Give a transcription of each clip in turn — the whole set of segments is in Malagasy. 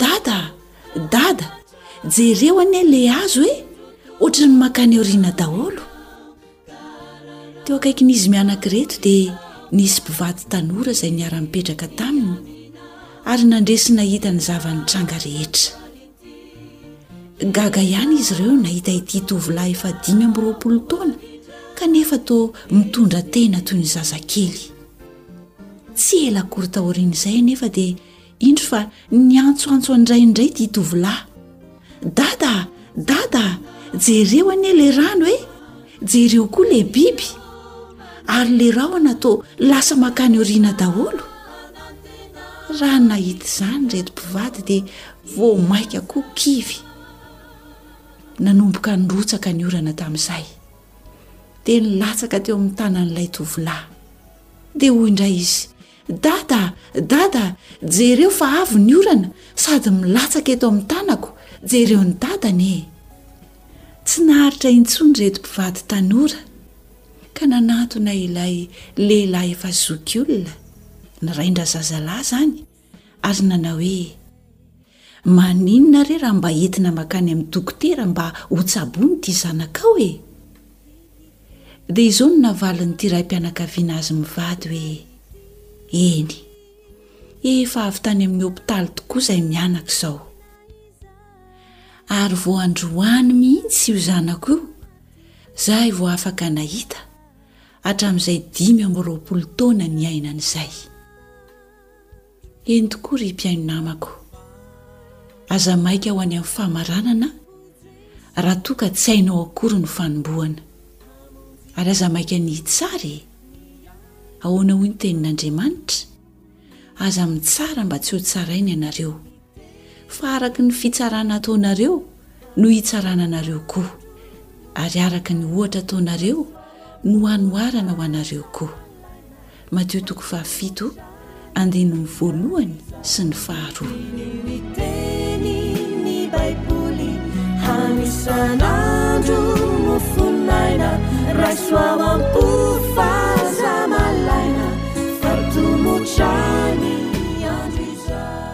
dada dada jereo anie le azo e ohatry ny makany aoriana daholo teo akaiky ny izy miananki reto dia nisy mpivady tanora izay niara-mipetraka taminy ary nandresy nahita ny zava-nitranga rehetra gaga ihany izy ireo nahita ity tovolahy efa dimy ambyroapolo taona kanefa to mitondra tena toy ny zazakely tsy ela kory taorian'izay anefa dia Indro fa niantsoantso an-dRay indray ity tovolahy. Dada a! Dada a! Jereo anie ilay rano e! Jereo koa ilay biby! Ary ilay rahona toa lasa mankany aoriana daholo. Raha nahita izany ireto mpivady dia vao mainka koa kivy. Nanomboka nirotsaka ny orana tamin'izay. Dia nilatsaka teo amin'ny tanan'ilay tovolahy. Dia hoy indray izy, Dada a! Dada a! Jereo fa avy ny orana sady milatsaka eto amin'ny tanako, jereo ny dadany e! Tsy naharitra intsony ireto mpivady tanora ka nanatona ilay lehilahy efa zokiolona, ny rain-drazazalahy izany, ary nanao hoe. Maninona re raha mba entina makany amin'ny dokotera mba ho tsaboina ity zanakao e? Dia izao no navalin'ity raim-pianakaviana azy mivady hoe, Eny, efa avy tany amin'ny hopitaly tokoa izay mianaka izao. Ary vao androany mihitsy io zanako io izahay vao afaka nahita, hatramin'izay dimy amby roapolo taona niainany izay. Eny tokoa ry mpihaino namako, aza maika ho any amin'ny famaranana raha toa ka tsy hainao akory ny fanombohana. Ary aza maika ny hitsara e! Ahoana hoy ny Tenin'Andriamanitra, Aza mitsara mba tsy hotsaraina ianareo. Fa araka ny fitsarana ataonareo no hitsarana anareo koa, ary araka ny ohatra ataonareo no hanoharana ho anareo koa. Matio toko fahafito andininy voalohany sy ny faharoa. Ny miteny ny Baiboly hany isan'andro mofonaina raiso ao am-po fa aza malaina fa tomotrany andro izao.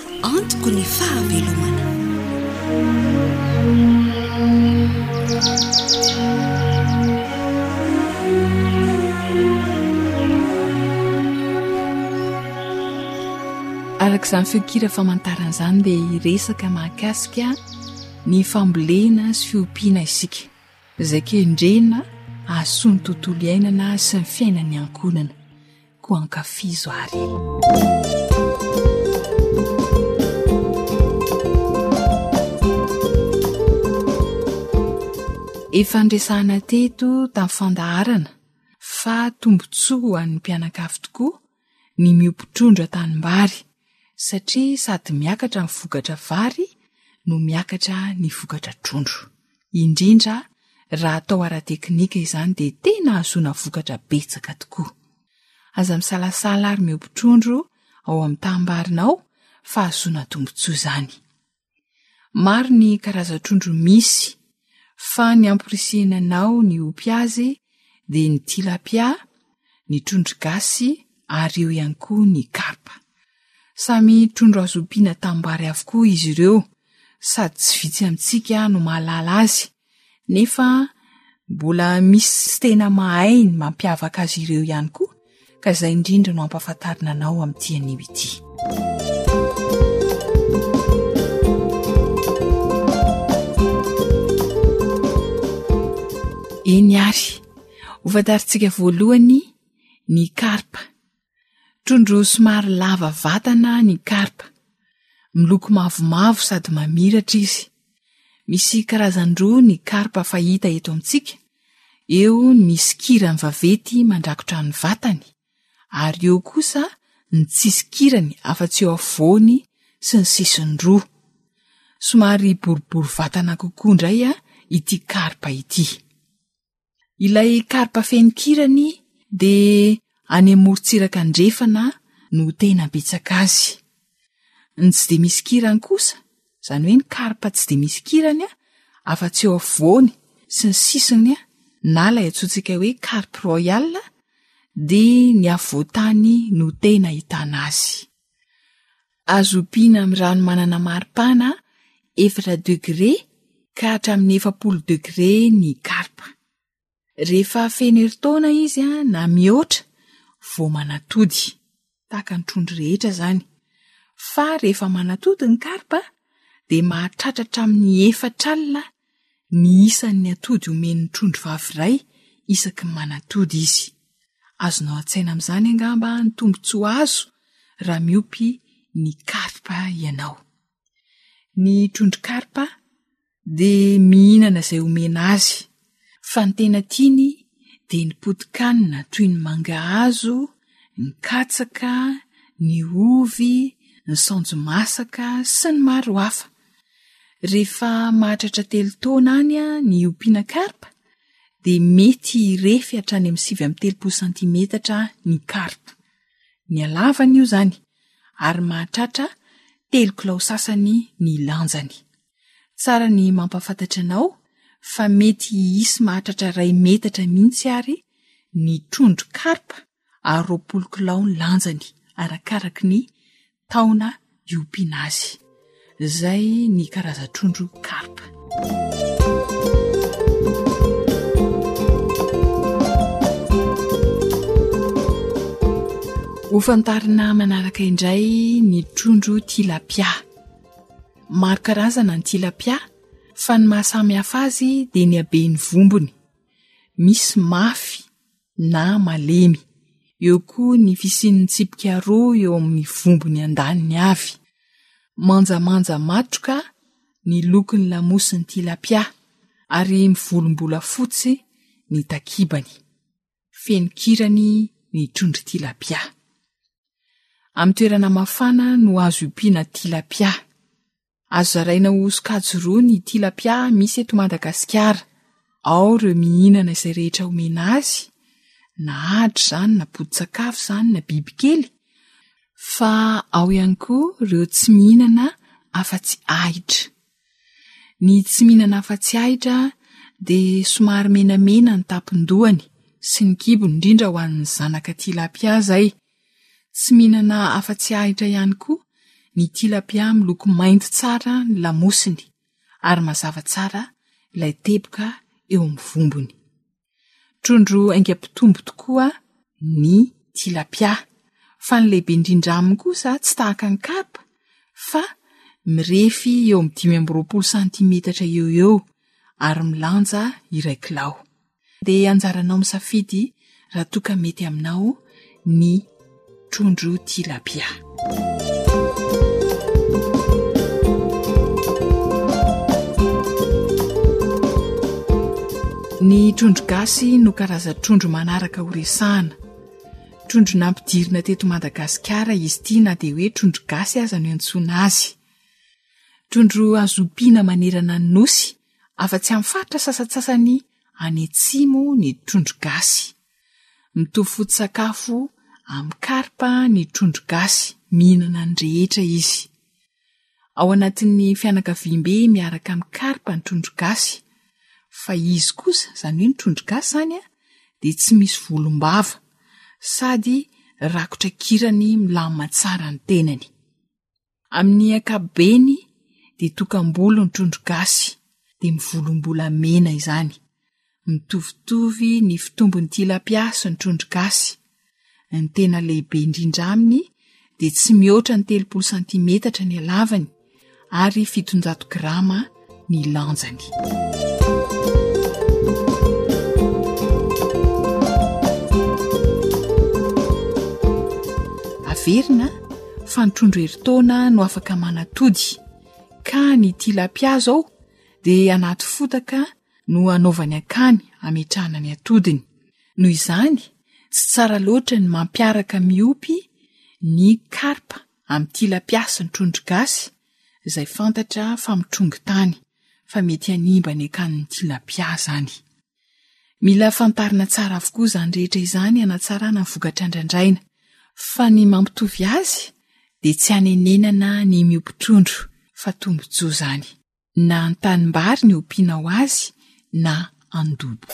Antoko ny fahavelomana. Araka izany feonkira famantarana izany dia hiresaka mahakasika ny fambolena sy fiompiana isika, izay kendrena hahasoa ny tontolo iainana sy ny fiainan'ny ankohonana. ko ankafizo ary efa ndresahana teto tamin'ny fandaharana fa tombontsoa ho an'ny mpianakavy tokoa ny miompitrondra tanimbary satria sady miakatra ny vokatra vary no miakatra ny vokatra trondro indrindra raha atao ara-teknika izany dia tena ahazoana vokatra betsaka tokoa. Aza misalasala ary miompy trondro ao amin'ny taham-barinao fa ahazoana tombontsoa izany. Maro ny karazan-trondro misy fa ny amporisihina anao ny hiompy azy dia ny tilapia, ny trondro gasy ary eo ihany koa ny karpa. Samy trondro azo ompiana tanimbary avokoa izy ireo sady tsy vitsy amintsika no mahalala azy nefa mbola misy tena mahay ny mampiavaka azy ireo ihany koa ka izay indrindra no hampafantarina anao amin'ity anio ity. Eny ary, Ho fantarintsika voalohany ny karpa. Trondro somary lava vatana ny karpa. Miloko mavomavo sady mamiratra izy. Misy karazany roa ny karpa fahita eto amintsika, eo ny misy kirany vavety mandrakotra ny vatany, ary eo kosa ny tsisy kirany afa-tsy eo afovoany sy ny sisiny roa. Somary boribory vatana kokoa indray ity karpa ity. Ilay karpa feno kira anie dia any amorontsiraka andrefana no tena betsaka azy. Ny tsy dia misy kirany kosa, izany hoe ny karpa tsy dia misy kirany afa-tsy eo afovoany sy ny sisiny na ilay antsointsika hoe karpa royale dia ny afovoantany no tena ahitana azy. Azo ompiana amin'ny rano manana maripana efatra degre ka hatramin'ny efapolo degre ny karpa. Rehefa feno herintaona izy na mihoatra vao manatody, tahaka ny trondro rehetra izany. Fa rehefa manatody ny karpa dia mahatratra hatramin'ny efatra alina ny isan'ny atody omen'ny trondro vavy iray isaky ny manatody izy. Azonao an-tsaina amin'izany angamba ny tombontsoa azo raha miompy ny karpa ianao. Ny trondro karpa dia mihinana izay omena azy, fa ny tena tiany dia ny potikanina toy ny mangahazo, ny katsaka, ny ovy, ny saonjo masaka sy ny maro hafa. Rehefa mahatratra telo taona any ny hiompiana karpa dia mety hirefy hatrany amin'ny sivy amby telopolo santimetatra ny karpa. Ny halavany io izany ary mahatratra telo kilao sasany ny lanjany. Tsara ny mampahafantatra anao fa mety hisy mahatratra iray metatra mihitsy ary ny trondro karpa ary roapolo kilao ny lanjany arakaraky ny taona iompiana azy. Izay ny karazan-trondro karpa. Ho fantarina manaraka indray ny trondro tilapia. Maro karazana ny tilapia fa ny mahasamy hafa azy dia ny haben'ny vombony. Misy mafy na malemy. Eo koa ny fisian'ny tsipika roa eo amin'ny vombony andaniny avy. Manjamanja matroka ny lokon'ny lamosin'ny tilapia ary mivolombolafotsy ny takibany. Feno kirany ny trondro tilapia. Amin'ny toerana mafana no azo ompiana tilapia. Azo zaraina ho sokajy roa ny tilapia misy eto Madagasikara. Ao ireo mihinana izay rehetra omena azy, na ahitra izany na poti-tsakafo izany na bibikely, fa ao ihany koa ireo tsy mihinana afa-tsy ahitra. Ny tsy mihinana afa-tsy ahitra dia somary menamena ny tampon-dohany sy ny kibony indrindra ho an'ny zanaka tilapia izay, Tsy mihinana afa-tsy ahitra ihany koa ny tilapia miloko mainty tsara ny lamosiny ary mazava tsara ilay teboka eo amin'ny vombony. Trondro aingam-pitombo tokoa ny tilapia fa ny lehibe indrindra aminy kosa tsy tahaka ny karpa fa mirefy eo amin'ny dimy amby roapolo santimetatra eo ho eo ary milanja iray kilao. Dia anjaranao misafidy raha toa ka mety aminao ny trondro tilapia. Ny trondro gasy no karazan-trondro manaraka ho resahana. Trondro nampidirina teto Madagasikara izy ity na dia hoe trondro gasy aza no iantsoana azy. Trondro azo ompiana manerana ny Nosy Afa-tsy amin'ny faritra sasantsasany any atsimo ny trondro gasy. Mitovy foto-tsakafo amin'ny karpa ny trondro gasy, mihinana ny rehetra izy. Ao anatin'ny fianakaviam-be miaraka amin'ny karpa ny trondro gasy, fa izy kosa, izany hoe ny trondro gasy izany, dia tsy misy volom-bava sady rakotra kirany milamina tsara ny tenany. Amin'ny ankapobeny dia tokam-bolo ny trondro gasy dia mivolom-bolamena izany. Mitovitovy ny fitombon'ny tilapia sy ny trondro gasy. Ny tena lehibe indrindra aminy dia tsy mihoatra ny telopolo santimetatra ny halavany ary fitonjato grama ny lanjany averina fa ny trondro heritaona no afaka manatody ka ny tilapia zao dia anaty fotaka no anaovany akany ametrahana ny atodiny noho izany sy tsara loatra ny mampiaraka miopy ny karpa amin'ny tilapiasy ny trondro gasy izay fantatra fa mitrongy tany fa mety hanimba ny akanin'ny tilapia izany. Mila fantarina tsara avokoa izany rehetra izany hanatsarana ny vokatra andrandraina fa ny mampitovy azy dia tsy hanenenana ny miompy trondro fa tombon-tsoa izany na an-tanimbary ny ompianao azy na an-dobo.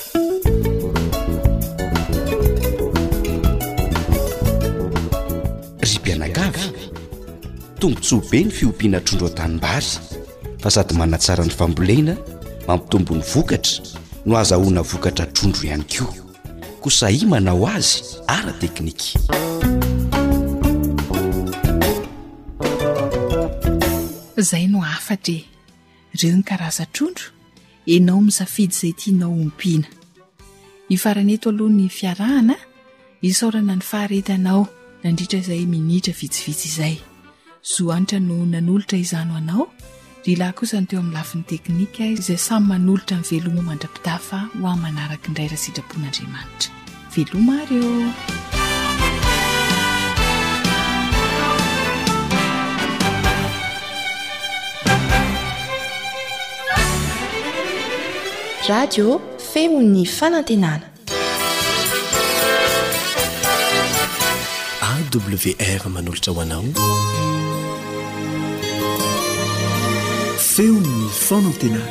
Ry mpianakavy, tombontsoa be ny fiompiana trondro an-tanimbary fa sady manatsara ny fambolena, mampitombo ny vokatra no azahoana vokatra trondro ihany koa. Koa sahia manao azy ara-teknika. Zay no hafatra e! Reo ny karaza-trondro, enao misafidy izay tianao ompiana. Hifarana eto aloha ny fiarahana, isaorana ny faharetanao nandritra izay minitra vitsivitsy izay. Zo Hanitra no nanolotra izany ho anao, ry lahy kosa ny teo amin'ny lafiny teknika izay samy manolotra ny veloma mandra-pitafa ho amin'ny manaraka indray raha sitrapon'Andriamanitra. Veloma ary ô! Radio Feon'ny Fanantenana. AWR manolotra ho anao. Feon'ny Fanantenana.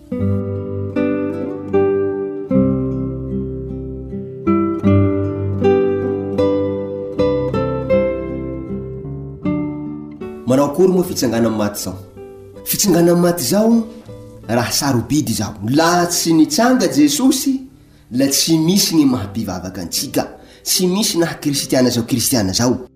Manao akory moa fitsanganan'ny maty izao? Fitsanganan'ny maty izao raha sarobidy izao. Laha tsy nitsanga Jesosy, la tsy misy ny maha mpivavaka antsika, tsy misy naha kristiana zao kristiana zao.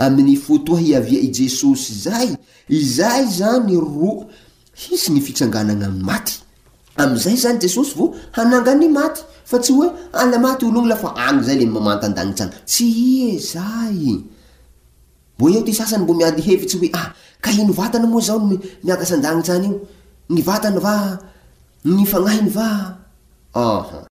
Amin'ny fotoa hiavia i Jesosy izay, izay izany ro hisy ny fitsanganana amin'ny maty. Amin'izay izany Jesosy vao hananga ny maty, fa tsy hoe any maty olongla fa any izay ilay mamantan-dagnitsana. Tsia izay. Mbo eo ty sasany mbo miady hevitsy hoe ah, ka ino vatana moa izao ny miakatra an-dagnitsany io? Ny vatana va? Ny fagnahiny va? Aha.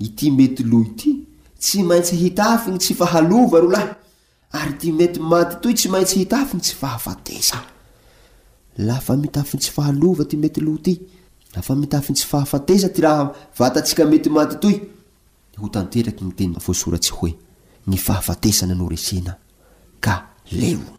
Ity mety lo ity tsy maintsy hitafy ny tsy fahalova ro lahy ary ity mety maty toy tsy maintsy hitafy ny tsy fahafatesa la fa mitafy ny tsy fahalova ty mety lo ty la fa mitafy ny tsy fahafatesa ty raha vatatsika mety maty toy de ho tanteraky ny teny voasoratsy hoe ny fahafatesana no resena ka leona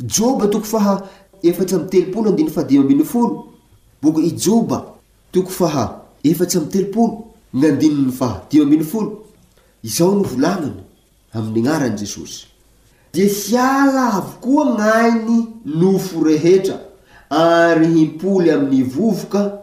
Joba toko faha efatra amby telopolo andininy faha dimy ambin'ny folo Boky i Joba toko faha efatra amby telopolo ny andininy faha dimy ambin'ny folo Izao no volagniny, Amin'ny agnaran'i Jesosy, dia hiala avokoa gnainy nofo rehetra, ary himpoly amin'ny vovoka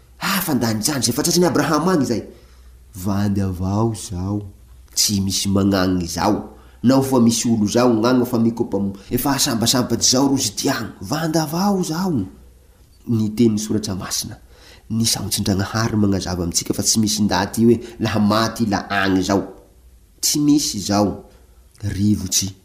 Ah fa ndany zany zay fa tratran'i Abraham agny zay. Vandy avao zao tsy misy magnagny zao nao fa misy olo zao gnagny fa mikopa efa asambasambaty zao rozy ty agny vandy avao zao ny teny soratra masina ny saontsindragnahary magnazava amitsika fa tsy misy ndaty hoe laha maty ila agny zao tsy misy zao rivotsy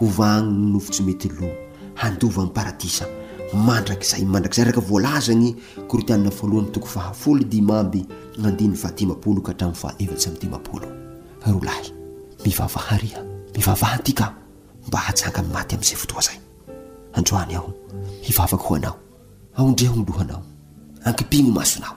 Hovahagny ny nofo tsy mety lo, handova amin'ny Paradisa mandrakizay mandrakizay, araka voalazan'ny Korintiana Voalohany toko fahafolo y dimy amby andininy fahadimampolo ka hatramin'ny fahaefatsy amby dimampolo. Ry roa lahy, mivavaha àry a, mivavaha antika mba hajanga ny maty amin'izay fotoa izay. Androany aho hivavaka ho anao, aondreho ny lohanao, ankimpino ny masonao.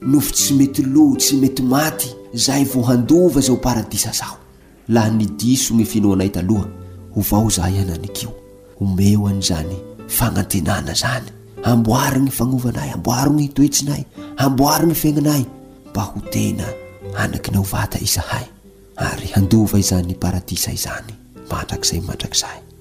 Nofy tsy mety lo tsy mety maty zahay vao handova zao paradisa zao laha ny diso gny finoanay taloha ovao zahay hananikio omeo an'izany fagnantenana zany amboary gny fagnovanay amboaro gny toetsinay amboaro gny fiaignanay mba ho tena anakinao vata izahay ary handova izany paradisa izany mandrakizay mandrakizay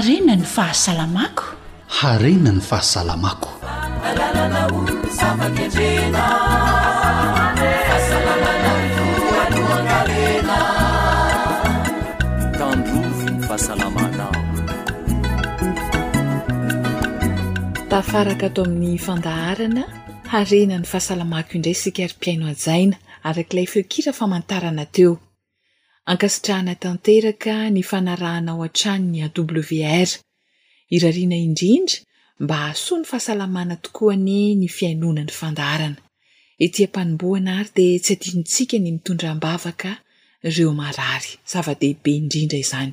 Harena ny fahasalamako. Harena ny fahasalamako. Alalana ho zava-kendrena. Fahasalamana voalohan-karena. Tandrovy ny fahasalamanao. Tafaraka ato amin'ny fandaharana. Harena ny fahasalamako indray isika ry mpihaino hajaina araka ilay feon-kira famantarana teo. Ankasitrahana tanteraka ny fanarahanao hatrany ny AWR. Irariana indrindra mba hahasoa ny fahasalamana tokoa anie ny fihainoana ny fandaharana. Ety am-panombohana ary dia tsy adinontsika ny mitondra am-bavaka ireo marary. Zava-dehibe indrindra izany.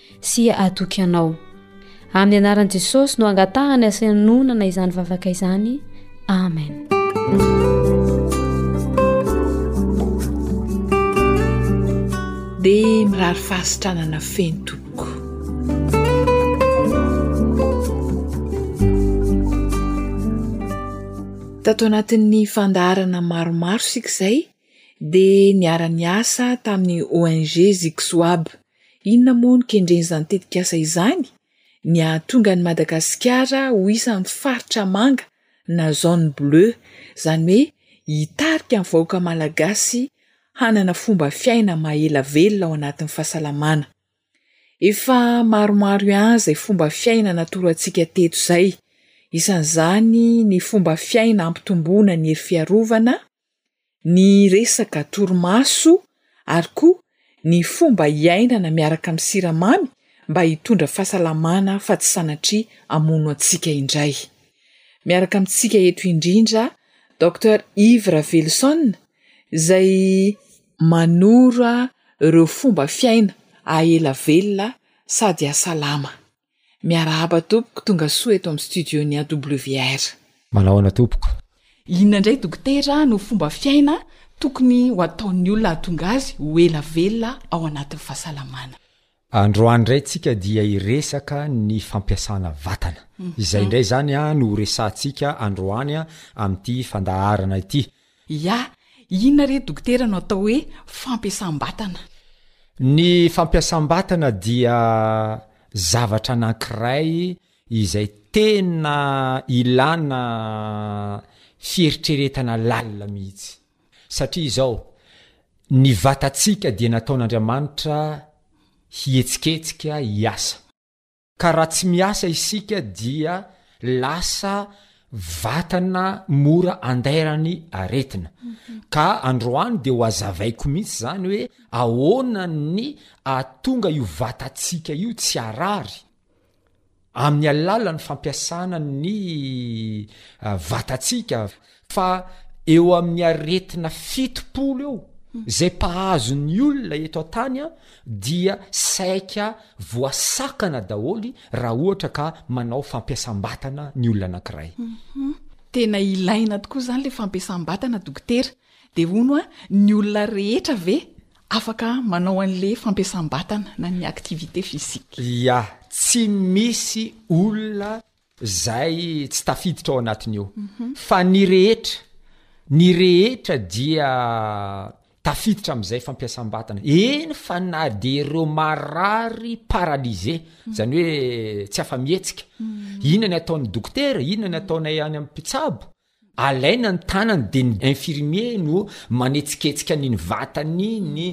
sy hatoky Anao. Amin'ny anaran'i Jesosy no angatahana sy anonana izany vavaka izany. Amen. dia mirary fahasitranana feno tompoko tato anatin'ny fandaharana maromaro sika izay dia niara-niasa tamin'ny ong zixoab Inona moa no kendren'izany tetikasa izany? Ny hahatonga an'i Madagasikara ho isan'ny faritra manga na zone bleue, izany hoe hitarika ny vahoaka malagasy hanana fomba fiaina maha-ela velona ao anatin'ny fahasalamana. Efa maromaro ihany izay fomba fiaina natoroantsika teto izay, isan'izany ny fomba fiaina hampitomboana ny hery fiarovana, ny resaka torimaso ary koa ny fomba iainana miaraka amin'ny siramamy mba hitondra fahasalamana fa tsy sanatria hamono antsika indray. Miaraka amintsika eto indrindra Docteur Yves Raveloson izay manoro ireo fomba fiaina ahaela velona sady hasalama. Miarahaba tompoko tonga soa eto amin'ny studio ny AWR. Manahoana tompoko? Inona indray dokotera no fomba fiaina tokony ho ataon'ny olona hahatonga azy ho ela velona ao anatin'ny fahasalamana? Androany indray tsika dia hiresaka ny fampiasana vatana. Izay indray izany no horesahantsika androany amin'ity fandaharana ity. Ya, inona re dokotera no atao hoe fampiasam-batana? Ny fampiasam-batana dia zavatra anankiray izay tena ilana fieritreretana lalina mihitsy. Satria izao, ny vatantsika dia nataon'Andriamanitra hihetsiketsika, hiasa. Ka raha tsy miasa isika dia lasa vatana mora andairan'ny aretina. Ka androany dia ho azavaiko mihitsy izany hoe ahoana ny ahatonga io vatantsika io tsy harary amin'ny alalan'ny fampiasana ny vatantsika. fa eo amin'ny aretina fitopolo eo zay mpahazo ny olona eto an-tany a dia saika voasakana daholo raha ohatra ka manao fampiasam-batana ny olona anankiray mhm. tena ilaina tokoa zany le fampiasam-batana dokotera de hono a ny olona rehetra ve afaka manao an'le fampiasam-batana na ny activité physique ya tsy misy olona zay tsy tafiditra ao anatiny eo fa ny rehetra ny rehetra dia tafiditra amzay fampiasam-batana eny fa na de ireo marary paralysé zany hoe tsy afa-mihetsika inona ny ataon'ny dokotera inona ny ataonay any am pitsabo Alaina ny tanany dia ny infirmier no manetsiketsika ny ny vatany, ny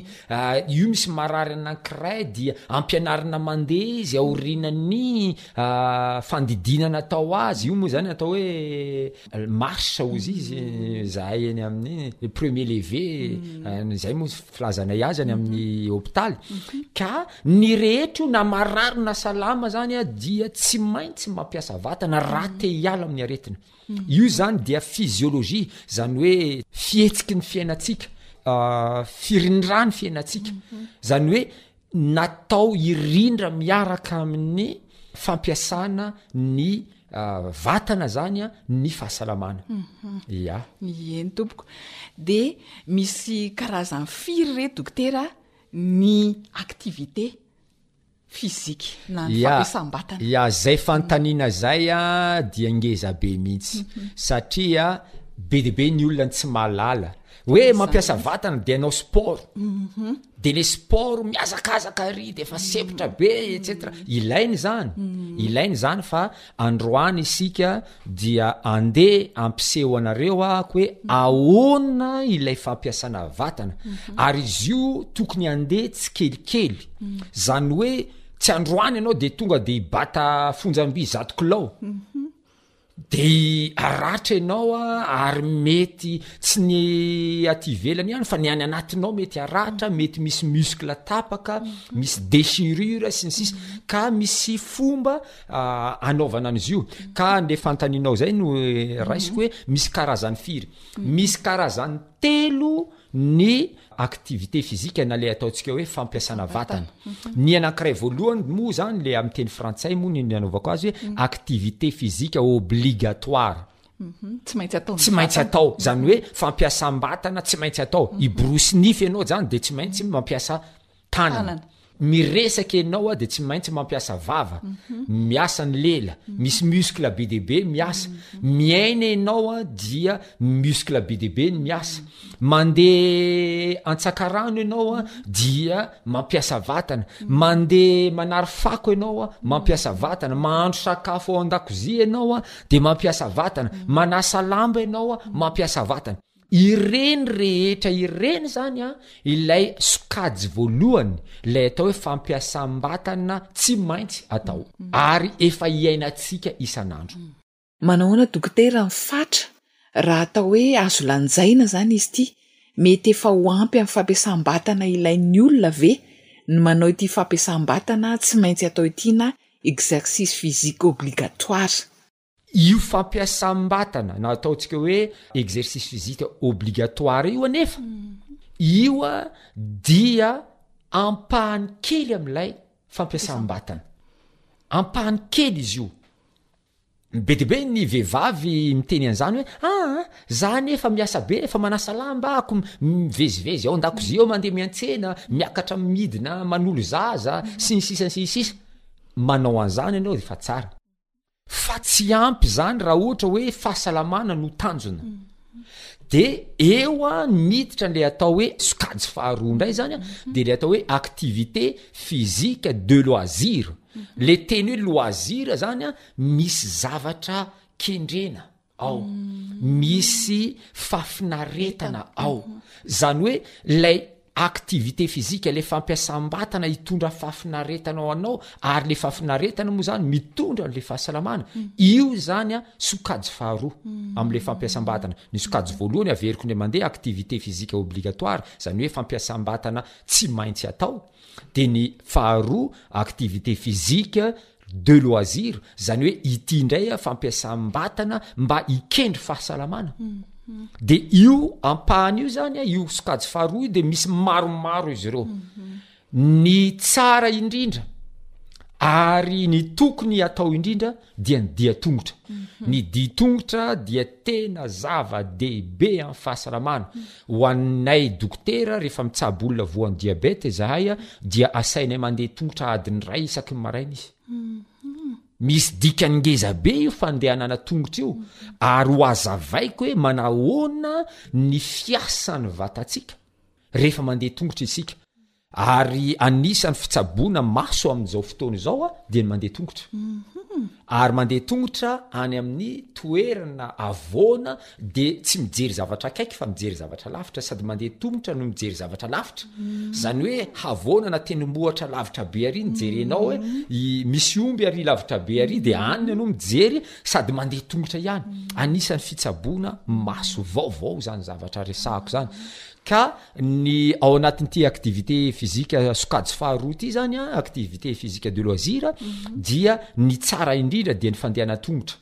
io misy marary anankiray dia ampianarina mandeha izy aorianan'ny fandidianana atao azy, io moa zany atao hoe marche hozy izy zahay eny amin'ny premier leve zay moa filazanay azy any amin'ny hopitaly, ka ny rehetra io na marary na salama zany dia tsy maintsy mampiasa vatana raha te hiala amin'ny aretina. Io izany dia physiologie, izany hoe fihetsiky ny fiainantsika, firindra ny fiainantsika, izany hoe natao hirindra miaraka amin'ny fampiasana ny vatana izany ny fahasalamana. Ia. Eny tompoko. Dia misy karazany firy re dokotera ny activité? Physique na ny fampiasam-batana. Ya, ya, zay fanontaniana zay a dia ngeza be mihitsy satria be dia be ny olona tsy mahalala hoe mampiasa vatana dia hanao sport, dia le sport mihazakazaka ary dia efa sempotra be etc. Ilaina izany, ilaina izany fa Androany isika dia andeha ampiseho anareo ahako hoe ahoana ilay fampiasana vatana mhm. ary izy io tokony andeha tsy kelikely mhm. zany hoe tsy androany ianao de tonga de ibata fonjamby zato kilao mhm. de aratra ianao a ary mety tsy ny aty velany ihany fa ny any anatinao mety aratra mety misy muscle tapaka misy dechirure sy ny sisy ka misy fomba anaovana an'izy io ka le fantaninao zay no eh, raisiko hoe misy karazany firy mm. misy karazany telo ny activité fizika na le ataontsika hoe fampiasana vatana mhm. ny anankiray voalohany moa zany le amin'ny teny frantsay moa ny ny anaovako azy hoe mm. activité fizika obligatoire Mhm. tsy maintsy atao tsy maintsy atao zany hoe fampiasam-batana tsy maintsy atao mhm. ibrosinify ianao zany de tsy maintsy mampiasa tanana miresaka ianao a de tsy maintsy mampiasa vava mhm. miasa ny lela mhm. misy muscle be de be miasa mhm. miaina ianao a dia ny muscle be de be ny miasa mandeha antsakarano ianao a dia mampiasa vatana mandeha manary fako ianao a mampiasa vatana mahandro sakafo ao an-dakozia ianao a de mampiasa vatana manasa lamba ianao a mampiasa vatana Ireny rehetra ireny izany an, ilay sokajy voalohany, ilay atao hoe fampiasam-batana tsy maintsy atao, ary efa iainantsika isan'andro. Manao ahoana dokotera ny fatra raha atao hoe azo lanjaina izany izy ity? Mety efa ho ampy amin'ny fampiasam-batana ilain'ny olona ve ny manao ity fampiasam-batana tsy maintsy atao ity na exercice physique obligatoire? Io fampiasam-batana na ataontsika hoe exercice physique obligatoire io anefa, io a dia ampahany kely amin'ilay fampiasam-batana, ampahany kely izy io. Be dia be ny vehivavy miteny an'izany hoe aa za anie efa miasa be, efa manasa lamba ako, mivezivezy ao an-dakozia ao, mandeha miantsena, miakatra midina, manolo zaza, sy ny sisa sy ny sisa. Manao an'izany ianao dia efa tsara. fa tsy ampy izany raha ohatra hoe fahasalamana no tanjona de eo a miditra n'le atao hoe sokajy faharoa indray zany a de le atao hoe activité physique de loisir le teny hoe loisir zany a misy zavatra kendrena ao misy fafinaretana ao zany hoe lay activité physique le fampiasam-batana hitondra fafinaretana ao anao ary le fafinaretana moa zany mitondra an'le fahasalamana mm. io zany a sokajy faharoa mm. am'le fampiasam-batana ny sokajy voalohany averiko ndray mandeha activité physique obligatoire zany hoe fampiasam-batana tsy maintsy atao de ny faharoa activité physique de loisir, zany hoe ity indray a fampiasam-batana mba hikendry fahasalamana, de io ampahany io zany a, io sokajy faharoa io de misy maromaro izy ireo, ny tsara indrindra ary ny tokony atao indrindra dia ny dia tongotra, ny dia tongotra dia tena zava-dehibe amin'ny fahasalamana, Ho anay dokotera, rehefa mitsabo olona voan'ny diabeta izahay dia asainay mandeha tongotra adiny iray isaky ny maraina izy. Misy dikany ngeza be io fandehanana tongotra io ary ho azavaiko hoe manahoana ny fiasan'ny vatantsika rehefa mandeha tongotra isika. Ary anisan'ny fitsaboana maso amin'izao fotoana izao dia ny mandeha tongotra. Ary mandeha tongotra any amin'ny toerana havoana dia tsy mijery zavatra akaiky fa mijery zavatra lavitra sady mandeha tongotra no mijery zavatra lavitra. Izany hoe havoana na tendrombohitra lavitra be ary ny jerenao hoe misy omby ary lavitra be ary dia any ianao mijery sady mandeha tongotra ihany. Anisan'ny fitsaboana maso vaovao izany zavatra resahako izany ka. Ny ao anatin'ity activité physique sokajy faharoa ity zany an, activité physique de loisir, dia ny tsara indrindra dia ny fandehanana tongotra.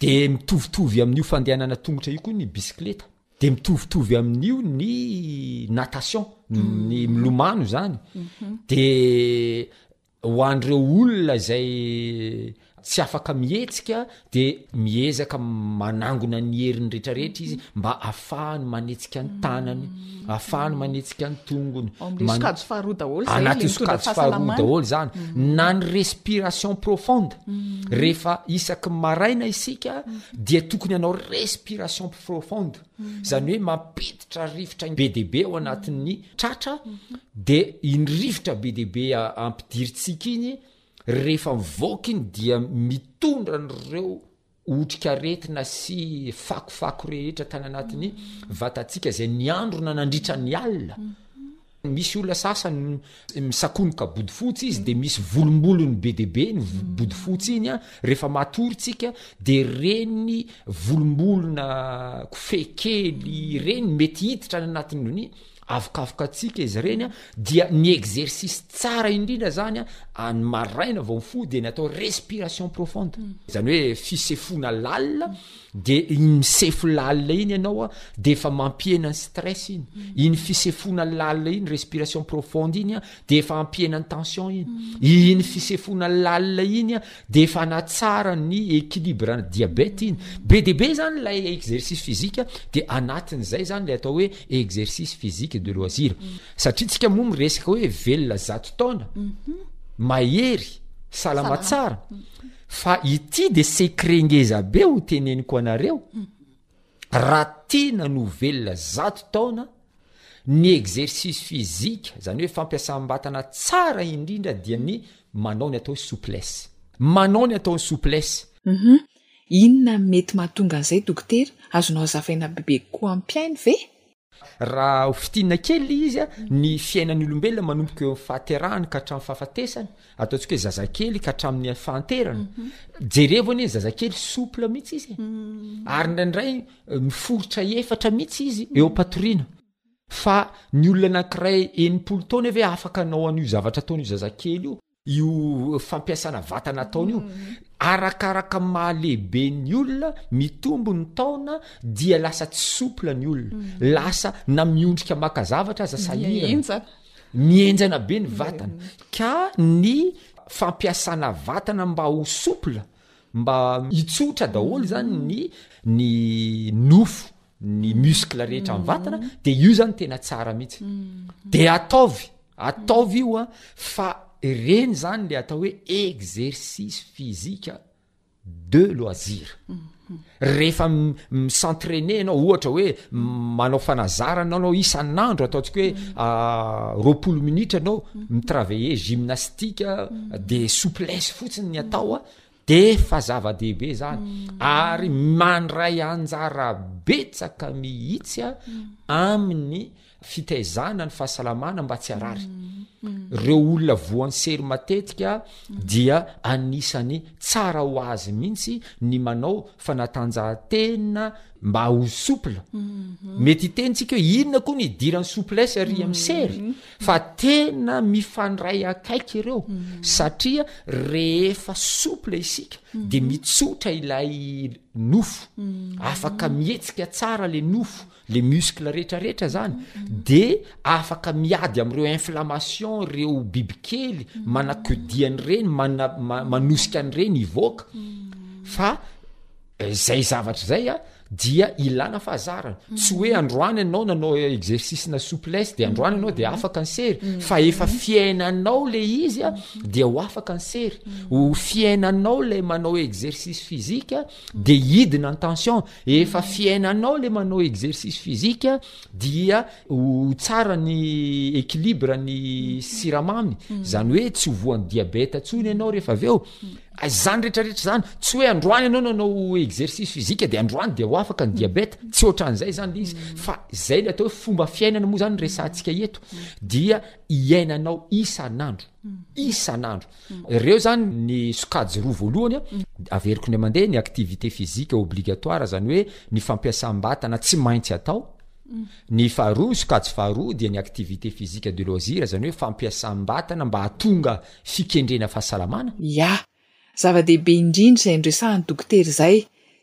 Dia mitovitovy amin'io fandehanana tongotra io koa ny bisikileta. Dia mitovitovy amin'io ny natation, ny milomano zany. Dia Ho an'ireo olona izay tsy afaka mihetsika dia miezaka manangona ny heriny rehetrarehetra izy mba afahany manetsika ny tanany, afahany manetsika ny tongony. Ao amin'ilay sokajy faharoa daholo izay ilay mitondra fahasalamana. Anaty sokajy faharoa daholo izany. Mm. Na ny respiration profonde. Mm. Rehefa isaky maraina isika mm. dia tokony hanao respiration profonde. Izany hoe mampiditra rivotra be dia be ao anatin'ny tratra, dia iny rivotra be dia be ampidirintsika iny, rehefa mivoaka iny dia mitondra an'ireo otrikaretina sy fakofako rehetra tany anatin'ny vatantsika izay niandrona nandritra ny alina. Misy olona sasany misakonoka bodofotsy izy dia misy volombolony be dia be iny bodofotsy iny a, rehefa matory tsika dia ireny volombolona kofehy kely ireny mety hiditra any anatin'ny avokafokantsika izy ireny a, dia ny exercice tsara indrindra zany a, any maraina vao mifoha dia ny atao respiration profonde, zany hoe fisefoana lalina, de iny misefo lalina iny ianao a de efa mampihena ny stress iny mm. iny fisefona lalina iny respiration profonde iny a de efa ampihena ny tension iny mm. iny fisefona lalina iny a de efa anatsara ny équilibre ny diabete iny mm. be de be zany lay exercice physique de anatin'izay zany lay atao hoe exercice physique de loisir satria tsika moa miresaka hoe velona zato taona mhm. mahery salama tsara Fa ity de secret ngeza be ho teneniko anareo, ra tiana ny ho velona zato taona, ny exercice physique, zany hoe fampiasam-batana tsara indrindra dia ny manao ny atao hoe souplesse. Manao ny atao hoe souplesse. Hum, inona ny mety mahatonga an'izay dokotera? Azonao hazavaina bebe kokoa ampihaino ve? Raha ho fintinina kely ilay izy, ny fiainan'ny olombelona manomboka eo amin'ny fahaterahany ka hatramin'ny fahafatesany, ataontsika hoe zazakely ka hatramin'ny fahanterany, jerevo anie ny zazakely souple mihitsy izy e! ary indraindray miforitra efatra mihitsy izy eo am-patoriana, fa ny olona anankiray enimpolo taona ve afaka hanao an'io zavatra ataon'io zazakely io? io fampiasana vatana ataony io arakaraka ny maha lehibe ny olona mitombo ny taona dia lasa tsy souple ny olona mhm. lasa na miondrika maka zavatra aza sahirana mihenjana be ny vatana mhm. ka ny fampiasana vatana mba ho souple mba hitsotra daholo zany ny ny nofo ny muscle rehetra ny vatana de io zany tena tsara mihitsy de ataovy ataovy io a fa reny zany le atao hoe exercice physique de loisir rehefa micentraine ianao ohatra hoe manao fanazarana anao isan'andro ataontsika hoe ah, roapolo minitra anao mitravailler gymnastique de souplesse fotsiny ny atao a de fa zava-dehibe izany mm. ary mandray anjara betsaka mihitsy a mm. amin'ny fitaizana ny fahasalamana mba tsy arary mm. reo olona voan'ny sery matetika dia anisany tsara ho azy mihitsy ny manao fanatanjahantena mba ho soupla mm-hmm. mety hitentsika hoe inona koa ny idiran'ny souplesse ary amin'ny sery fa tena mifandray akaiky ireo satria rehefa souple isika de mitsotra ilay nofo afaka mihetsika tsara le nofo le muscle rehetrarehetra zany de afaka miady am'ireo inflammation reo bibikely manakodian'ireny mana- ma- manosika an'ireny hivoaka fa Izay zavatra izay a dia ilana fahazarana. Mm. Tsy hoe androany ianao nanao exercice na souplesse dia androany ianao dia mm. afaka ny sery. Mm. Fa efa fiainanao le izy a dia ho afaka ny sery. Ho fiainanao le manao exercice physique dia hidina ny tension. Efa fiainanao le manao exercice physique dia ho tsara ny équilibre ny siramamy. Zany hoe tsy ho voan'ny diabète intsony ianao rehefa avy eo. Aiza izany rehetra rehetra izany? Tsy hoe androany ianao nanao exercice physique dia androany dia ho afaka ny diabeta, tsy ohatran'izay izany ilay izy fa izay ilay atao hoe fomba fiainana moa izany resahantsika eto dia iainanao isan'andro, isan'andro. Ireo izany ny sokajy roa voalohany a, averiko indray mandeha ny activité physique obligatoire izany hoe ny fampiasam-batana tsy maintsy atao, ny faharoa, ny sokajy faharoa dia ny activité physique de loisir izany hoe fampiasam-batana mba hahatonga fikendrena fahasalamana? Ia. Zava-dehibe indrindra izay noresahan'ny dokotera izay.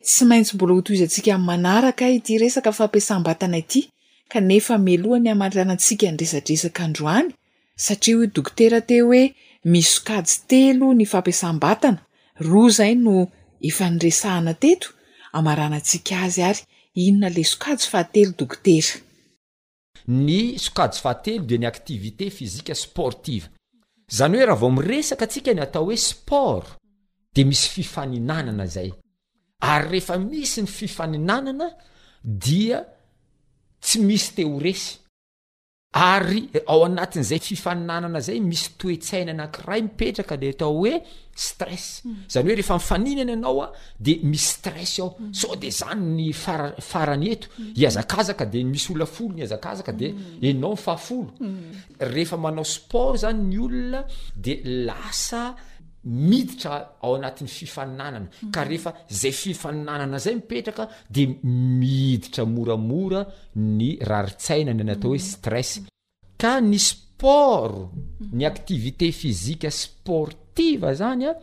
Tsy maintsy mbola hotohizantsika amin'ny manaraka ity resaka fampiasam-batana ity, kanefa mialoha ny hamaranantsika ny resadresaka androany, satria hoy dokotera teo hoe misy sokajy telo ny fampiasam-batana, roa izay no efa niresahana teto, hamaranantsika azy ary inona ilay sokajy fahatelo dokotera? Ny sokajy fahatelo dia ny activité physique sportive. Izany hoe raha vao miresaka antsika ny atao hoe sport dia misy fifaninanana izay. Ary rehefa misy ny fifaninanana dia tsy misy te ho resy. Ary ao anatin'izay fifaninanana izay misy toe-tsaina anankiray mipetraka dia atao hoe stress zany hoe rehefa mifaninana ianao a de misy stress ao mm. sao de zany ny fara farany eto mm. iazakazaka de misy olona folo ny azakazaka de mm. enao ny fahafolo rehefa manao sport zany ny olona de lasa miditra ao anatin'ny fifaninanana ka rehefa zay fifaninanana zay mipetraka de miditra moramora ny raritsaina ny natao hoe stress Ka ny sport, ny activité physique sportive zany an,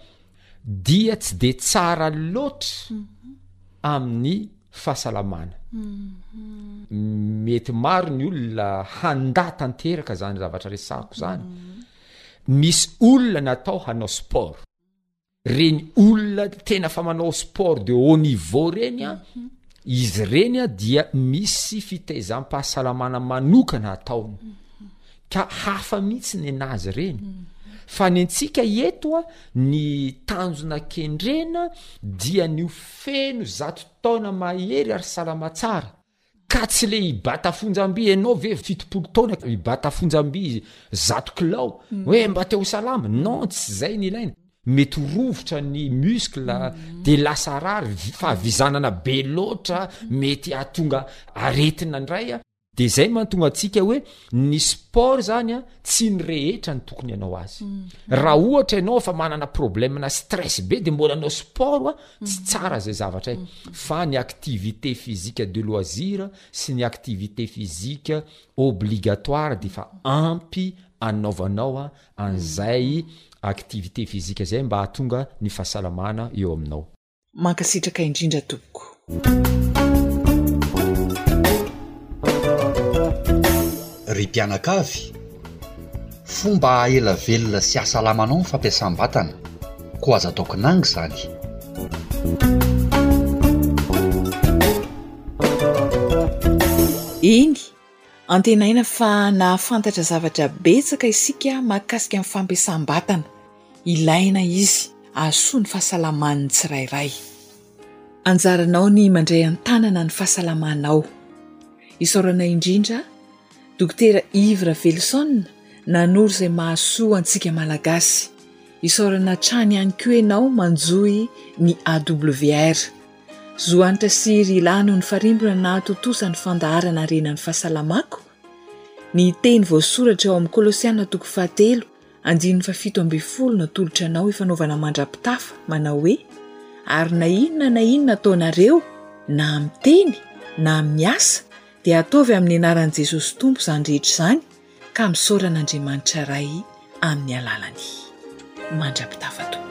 dia tsy dia tsara loatra amin'ny fahasalamana. Mety maro ny olona handà tanteraka izany zavatra resahako izany. Misy olona natao hanao sport. reny olona tena fa manao sport de haut niveau reny a mhm. izy ireny a dia misy fitaizam-pahasalamana manokana ataony mhm. ka hafa mihitsy ny anazy ireny mhm. fa ny antsika eto a ny tanjona kendrena dia ny ho feno zato taona mahery ary salama tsara Ka tsy le i Bata Fonjamby enao ve fitopolo taona i Bata Fonjamby zato kilao hoe mba te ho salama? Non tsy zay ny ilaina. Mety ho rovitra ny muscle de lasa harary fahavizanana be loatra mety hahatonga aretina ndray de zay mantonga antsika hoe ny sport zany tsy ny rehetra no tokony hanao azy. Raha ohatra enao efa manana problème na stress be de mbola anao sport Tsy tsara izay zavatra e. Fa ny activité physique de loisir sy ny activité physique obligatoire dia efa ampy anaovanao an'izay activité physique izay mba hahatonga ny fahasalamana eo aminao. Mankasitraka indrindra tompoko. Ry mpianakavy! Fomba hahela velona sy hahasalama anao ny fampiasam-batana, koa aza atao kinanga izany. Eny, antenaina fa nahafantatra zavatra betsaka isika mahakasika ny fampiasam-batana. Ilaina izy hahasoa ny fahasalaman'ny tsirairay. Anjaranao ny mandray an-tanana ny fahasalamanao. Isaorana indrindra. Dokotera Yves Raveloson nanoro izay mahasoa antsika Malagasy. Isaorana hatrany ihany koa ianao manjohy ny AWR. Zo Hanitra sy Ry Lahy noho ny farimbona nahatontosa ny fandaharana harena ny fahasalamako. Ny teny voasoratra ao amin'ny Kolosiana toko fahatelo andininy fahafito ambin'ny folo no atolotra anao ifanaovana mandra-pitafa manao hoe, Ary na inona na inona ataonareo, na amin'ny teny, na amin'ny asa, dia ataovy amin'ny anaran'i Jesosy Tompo izany rehetra izany ka misaora an'Andriamanitra Ray amin'ny alalany. Mandra-pitafa tompoko.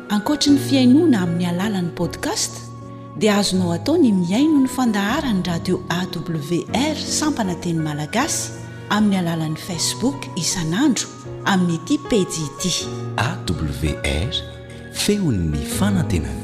Ankoatry ny fihainoana amin'ny alalan'ny podcast, dia azonao atao ny mihaino ny fandaharan'ny radio AWR sampana teny malagasy amin'ny alalan'ny Facebook isan'andro amin'ity pejy ity. AWR, feon'ny fanantenana.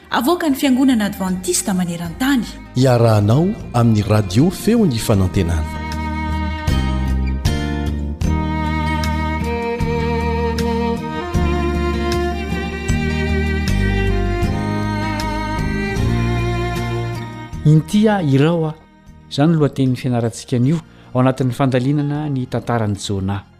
Avoakan'ny Fiangonana Advantista maneran-tany. Iarahanao amin'ny Radio Feon'ny Fanantenana. Intia irao aho. Izany no lohatenin'ny fianarantsika anio ao anatin'ny fandalinana ny tantaran'i Jonah.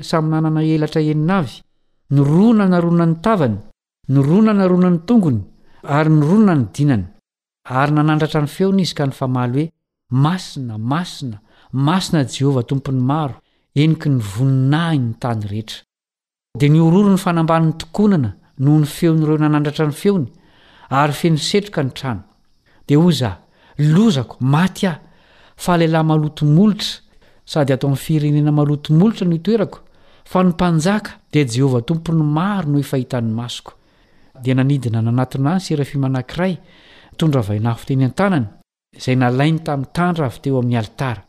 samy nanana elatra enina avy, nironanarona ny tavany, nironanarona ny tongony, ary nironona ny dinany. Ary nanandratra ny feony izy ka nifamaly hoe, Masina, masina, masina Jehovah Tompon'ny maro, heniky ny voninahiny ny tany rehetra. Dia nihorohoro ny fanambanin'ny tokonana noho ny feon'ireo nanandratra ny feony, ary feno setroka ny trano. Dia hoy za, lozako, maty aho, fa lehilahy maloto molotra, sady ato amin'ny firenena maloto molotra no itoerako, fa ny mpanjaka, dia Jehovah Tompon'ny maro no efa hitan'ny masoko. Dia nanidina nanatona ny serafima anankiray nitondra vainafo teny an-tanany, izay nalainy tamin'ny tandra avy teo amin'ny alitara.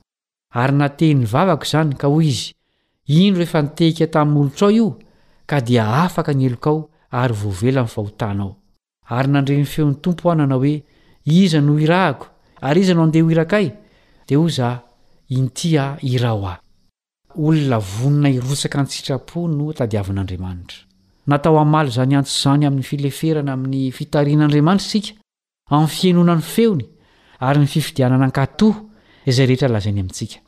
Ary natehin'ny vavako izany, ka hoy izy, Indro efa nitehika tamin'ny molotrao io, ka dia afaka ny helokao, ary voavela ny fahotanao. Ary nandre ny feon'ny Tompo aho nanao hoe, Iza no hirahako? Ary iza no handeha ho iraka ahy? Dia hoy Izaho, Inty aho, iraho aho. Olona vonona hirotsaka an-tsitrapo no tadiavin'Andriamanitra. Natao hamaly izany antso izany amin'ny fileferana amin'ny fitarihin'Andriamanitra isika, amin'ny fihainoana ny feony, ary ny fifidianana hankatò izay rehetra lazainy amintsika.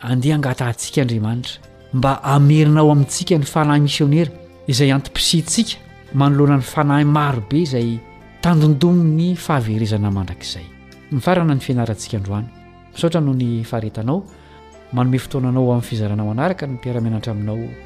Andeha hangatahantsika Andriamanitra mba hamerina ao amintsika ny fanahy misionera izay antom-pisiantsika manoloana ny fanahy marobe izay tandindomin'ny fahaverezana mandrakizay. Mifarana ny fianarantsika androany. Misaotra noho ny faharetanao. Manome fotoana anao ho amin'ny fizarana manaraka ny mpiara-mianatra aminao.